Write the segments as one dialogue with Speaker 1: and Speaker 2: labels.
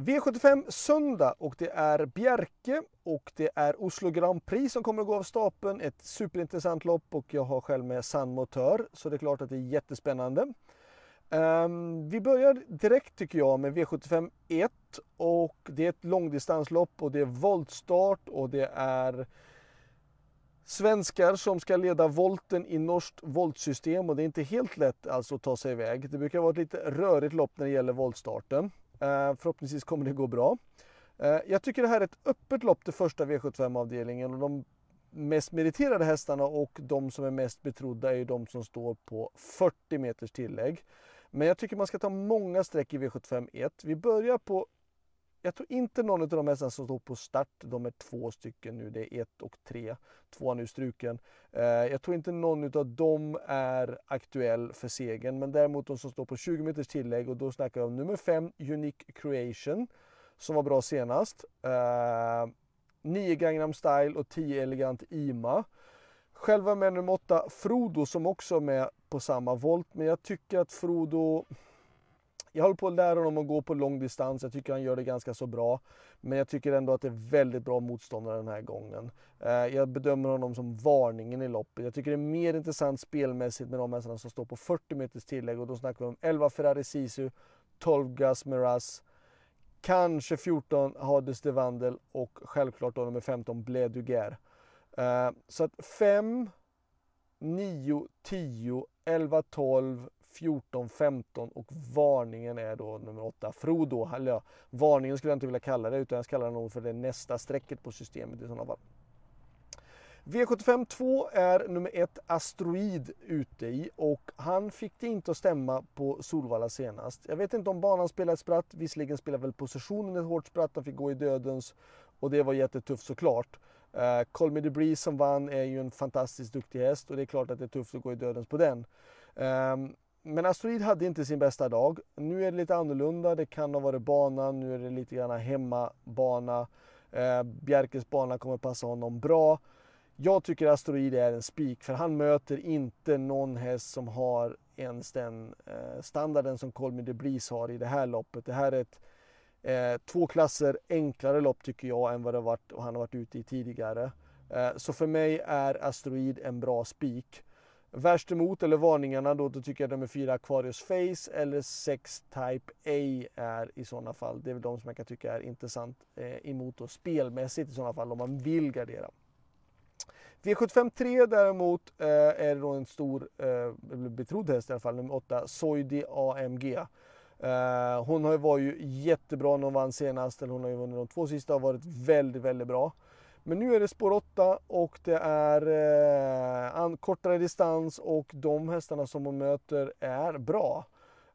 Speaker 1: V75 söndag och det är Bjerke och det är Oslo Grand Prix som kommer att gå av stapeln. Ett superintressant lopp och jag har själv med San motör så det är klart att det är jättespännande. Um, vi börjar direkt tycker jag med V75 1 och det är ett långdistanslopp och det är voltstart och det är svenskar som ska leda volten i norskt voltsystem och det är inte helt lätt alltså att ta sig iväg. Det brukar vara ett lite rörigt lopp när det gäller voltstarten. Eh, förhoppningsvis kommer det gå bra. Eh, jag tycker det här är ett öppet lopp det första V75-avdelningen och de mest meriterade hästarna och de som är mest betrodda är ju de som står på 40 meters tillägg. Men jag tycker man ska ta många streck i V75 1. Vi börjar på, jag tror inte någon av de hästarna som står på start, de är två stycken nu, det är ett och tre. Tvåan är struken. Eh, jag tror inte någon av dem är aktuell för segern, men däremot de som står på 20 meters tillägg och då snackar jag om nummer 5, Unique Creation, som var bra senast. Eh, 9 Gangnam Style och 10 Elegant Ima. Själva med nummer 8, Frodo, som också är med på samma volt. Men jag tycker att Frodo... Jag håller på att lära honom att gå på lång distans. Jag tycker han gör det ganska så bra. Men jag tycker ändå att det är väldigt bra motståndare den här gången. Eh, jag bedömer honom som varningen i loppet. Jag tycker det är mer intressant spelmässigt med de hästarna som står på 40 meters tillägg. Och då snackar vi om 11 Ferrari Sisu, 12 Gas Miraz, kanske 14 Hades de Vandel och självklart då nummer 15 Blé Duguerre. Eh, så att 5, 9, 10, 11, 12, 14, 15 och varningen är då nummer 8. Frodo, eller ja, varningen skulle jag inte vilja kalla det utan jag ska kalla det nog för det nästa strecket på systemet i sådana fall. V75 2 är nummer 1 Asteroid ute i och han fick det inte att stämma på Solvalla senast. Jag vet inte om banan spelade ett spratt, visserligen spelade väl positionen ett hårt spratt, han fick gå i dödens och det var jättetufft såklart. Uh, Call Me The Breeze som vann är ju en fantastiskt duktig häst och det är klart att det är tufft att gå i dödens på den. Um, men Asteroid hade inte sin bästa dag. Nu är det lite annorlunda. Det kan ha varit banan, nu är det lite grann hemmabana. Eh, Bjerkes bana kommer passa honom bra. Jag tycker Asteroid är en spik för han möter inte någon häst som har ens den eh, standarden som Colmy de Bris har i det här loppet. Det här är ett Eh, två klasser enklare lopp tycker jag än vad det varit och han har varit ute i tidigare. Eh, så för mig är Asteroid en bra spik. Värst emot, eller varningarna, då, då tycker jag nummer 4 Aquarius Face eller 6 Type A är i sådana fall. Det är väl de som jag kan tycka är intressant eh, emot och spelmässigt i sådana fall om man vill gardera. V75 3 däremot eh, är då en stor, eh, betrodd häst i alla fall, nummer 8 Soidi AMG. Eh, hon har ju varit ju jättebra när hon vann senast, eller hon har ju vunnit de två sista och varit väldigt, väldigt bra. Men nu är det spår 8 och det är uh, kortare distans och de hästarna som hon möter är bra.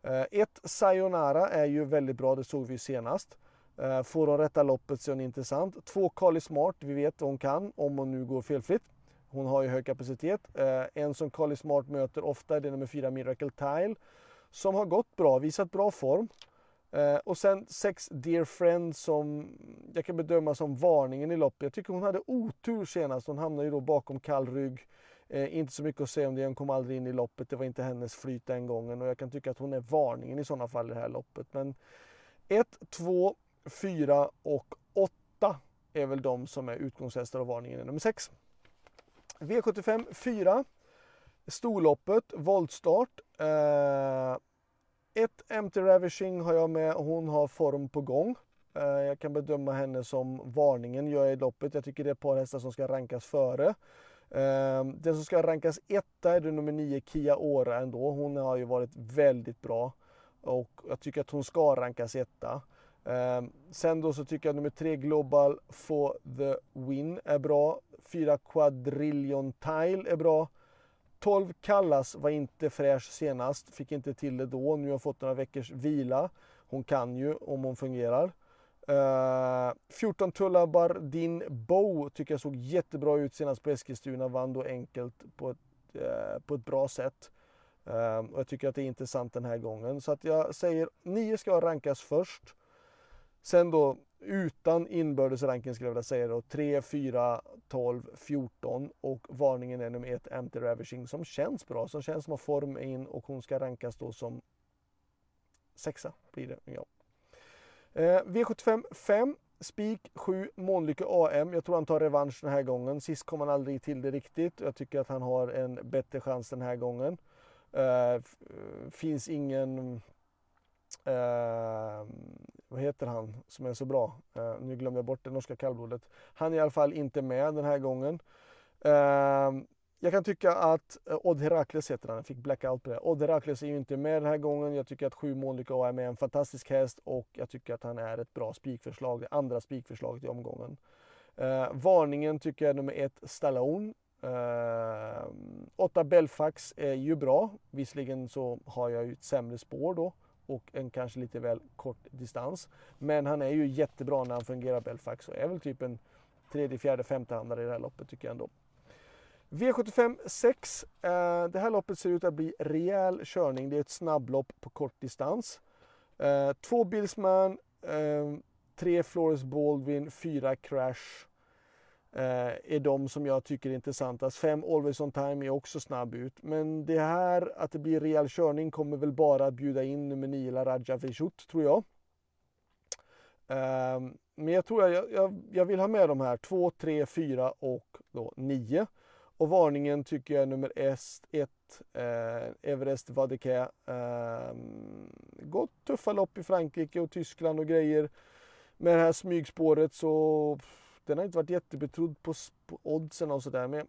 Speaker 1: Eh, ett Sayonara är ju väldigt bra, det såg vi senast. Eh, får hon rätta loppet så är hon intressant. Två Kali Smart, vi vet vad hon kan om hon nu går felfritt. Hon har ju hög kapacitet. Eh, en som Kali Smart möter ofta det är nummer 4 Miracle Tile som har gått bra, visat bra form. Eh, och sen sex Dear Friend som jag kan bedöma som varningen i loppet. Jag tycker hon hade otur senast. Hon hamnade ju då bakom kall rygg. Eh, inte så mycket att säga om det, hon kom aldrig in i loppet. Det var inte hennes flyt den gången och jag kan tycka att hon är varningen i sådana fall i det här loppet. Men 1, 2, 4 och 8 är väl de som är utgångshästar och varningen är nummer 6. V75 4 Storloppet, voltstart. Eh, ett Empty Ravishing har jag med. Hon har form på gång. Eh, jag kan bedöma henne som varningen gör jag i loppet. Jag tycker det är ett par hästar som ska rankas före. Ehm, den som ska rankas etta är det nummer 9 Kia Ora ändå. Hon har ju varit väldigt bra och jag tycker att hon ska rankas etta. Ehm, sen då så tycker jag att nummer 3 Global for the Win är bra. 4 Quadrillion Tile är bra. 12 Kallas var inte fräsch senast, fick inte till det då. Nu har hon fått några veckors vila. Hon kan ju om hon fungerar. Eh, uh, 14 Tullabar Din Bow tycker jag såg jättebra ut senast på Eskilstuna. Vann då enkelt på ett, uh, på ett bra sätt. Uh, och jag tycker att det är intressant den här gången. Så att jag säger 9 ska rankas först. Sen då utan inbördes ranking skulle jag vilja säga då 3, 4, 12, 14 och varningen är nummer 1 Empty Ravishing som känns bra, som känns som har form in och hon ska rankas då som sexa blir det. Ja. Eh, V75 5, spik 7, Månlycke AM. Jag tror han tar revansch den här gången. Sist kom han aldrig till det riktigt. Jag tycker att han har en bättre chans den här gången. Eh, finns ingen eh, heter han som är så bra? Uh, nu glömde jag bort det norska kallblodet. Han är i alla fall inte med den här gången. Uh, jag kan tycka att eh, Odd Herakles heter han, jag fick blackout på det. Odd Herakles är ju inte med den här gången. Jag tycker att sju Månlycke är med en fantastisk häst och jag tycker att han är ett bra spikförslag. Det andra spikförslaget i omgången. varningen tycker jag är nummer ett, Stallone. Eh, åtta Belfax är ju bra. Visserligen så har jag ju ett sämre spår då och en kanske lite väl kort distans. Men han är ju jättebra när han fungerar Belfax och är väl typ en tredje, fjärde, femte handlare i det här loppet tycker jag ändå. V75 6. Eh, det här loppet ser ut att bli rejäl körning. Det är ett snabblopp på kort distans. Eh, två Billsman, eh, tre Flores Baldwin, fyra Crash Eh, är de som jag tycker är intressantast. Fem Always On Time är också snabb ut. Men det här att det blir rejäl körning kommer väl bara att bjuda in nummer 9 Raja Vishut tror jag. Ehm, men jag tror jag, jag, jag vill ha med de här 2, 3, 4 och då 9. Och varningen tycker jag är nummer 1, eh, Everest Vadeke. Eh, gått tuffa lopp i Frankrike och Tyskland och grejer. Med det här smygspåret så den har inte varit jättebetrodd på, på oddsen och sådär. Men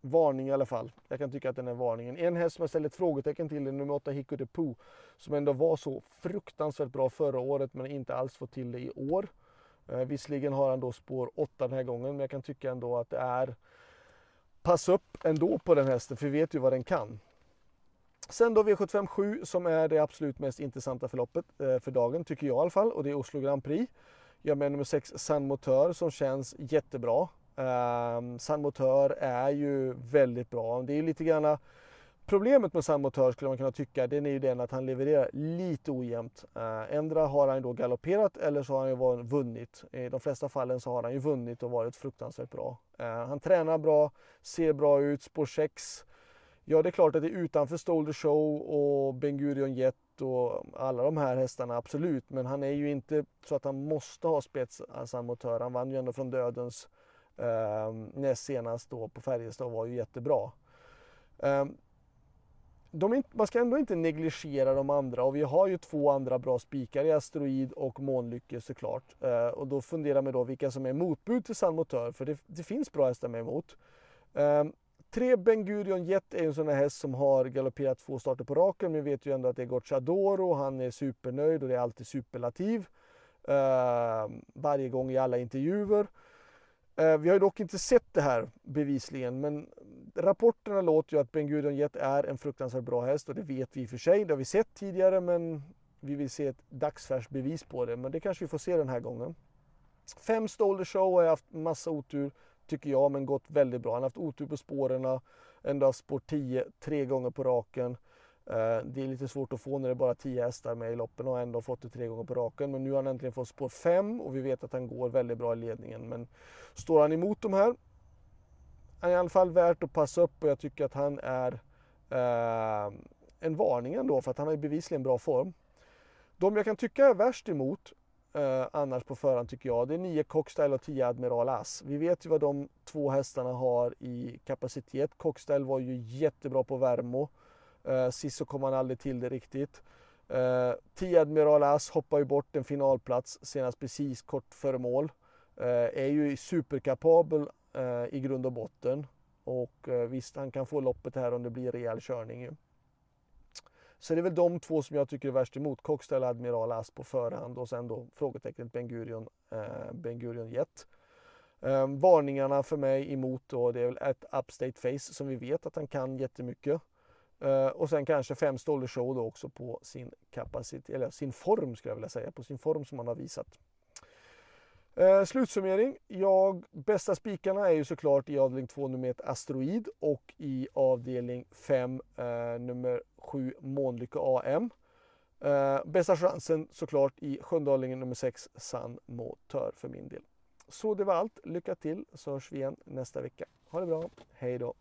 Speaker 1: varning i alla fall. Jag kan tycka att den är varningen. En häst som jag ställer ett frågetecken till är nummer 8 Hicko de Poo. Som ändå var så fruktansvärt bra förra året men inte alls fått till det i år. Eh, visserligen har han då spår 8 den här gången men jag kan tycka ändå att det är pass upp ändå på den hästen för vi vet ju vad den kan. Sen då V75 7 som är det absolut mest intressanta förloppet eh, för dagen tycker jag i alla fall och det är Oslo Grand Prix. Jag med nummer 6 San Motör som känns jättebra. Eh, San Motör är ju väldigt bra. Det är lite grann Problemet med San Motör skulle man kunna tycka, den är ju den att han levererar lite ojämnt. Ehm, uh, ändra har han då galopperat eller så har han ju vunnit. I de flesta fallen så har han ju vunnit och varit fruktansvärt bra. Uh, han tränar bra, ser bra ut, spår 6. Ja, det är klart att det är utanför Stolder Show och Ben Gurion Jet och alla de här hästarna, absolut. Men han är ju inte så att han måste ha spets, alltså motör. Han vann ju ändå från dödens eh, näst senast då på Färjestad och var ju jättebra. Eh, de, man ska ändå inte negligera de andra och vi har ju två andra bra spikar i Asteroid och Månlycke såklart. Eh, och då funderar man då vilka som är motbud till San Motör för det, det finns bra hästar med emot. Eh, Tre Ben Gurion Jet är en sån här häst som har galopperat två starter på raken. Men vi vet ju ändå att det är Gocciadoro. Han är supernöjd och det är alltid superlativ. Uh, varje gång i alla intervjuer. Uh, vi har ju dock inte sett det här bevisligen. Men rapporterna låter ju att Ben Gurion Jet är en fruktansvärt bra häst. Och det vet vi i och för sig. Det har vi sett tidigare men vi vill se ett dagsfärskt bevis på det. Men det kanske vi får se den här gången. Fem Stolder Show har jag haft massa otur tycker jag, men gått väldigt bra. Han har haft otur på spåren, ändå haft spår 10 tre gånger på raken. Eh, det är lite svårt att få när det är bara 10 hästar med i loppen och ändå fått det tre gånger på raken. Men nu har han äntligen fått spår 5 och vi vet att han går väldigt bra i ledningen. Men står han emot de här, han är i alla fall värt att passa upp och jag tycker att han är eh, en varning ändå för att han har bevisligen bra form. De jag kan tycka är värst emot eh, annars på förhand tycker jag. Det är 9 Cockstyle och 10 Admiral As. Vi vet ju vad de två hästarna har i kapacitet. Cockstyle var ju jättebra på Värmo. Eh, sist så kom han aldrig till det riktigt. Eh, 10 Admiral As hoppar ju bort en finalplats senast precis kort före mål. Eh, är ju superkapabel eh, i grund och botten. Och eh, visst, han kan få loppet här om det blir rejäl körning ju. Så det är väl de två som jag tycker är värst emot. Coxtel Admiral Asp på förhand och sen då frågetecknet Ben Gurion, eh, ben Gurion Jet. Eh, varningarna för mig emot då det är väl ett Upstate Face som vi vet att han kan jättemycket. Eh, och sen kanske fem Stoller Show då också på sin kapacitet, eller sin form skulle jag vilja säga, på sin form som han har visat. Eh, slutsummering. Jag, bästa spikarna är ju såklart i avdelning 2 nummer 1 Asteroid och i avdelning 5 eh, nummer 7 Månlycke AM. Eh, bästa chansen såklart i sjunde nummer 6 San Motör för min del. Så det var allt. Lycka till så hörs vi igen nästa vecka. Ha det bra. Hej då!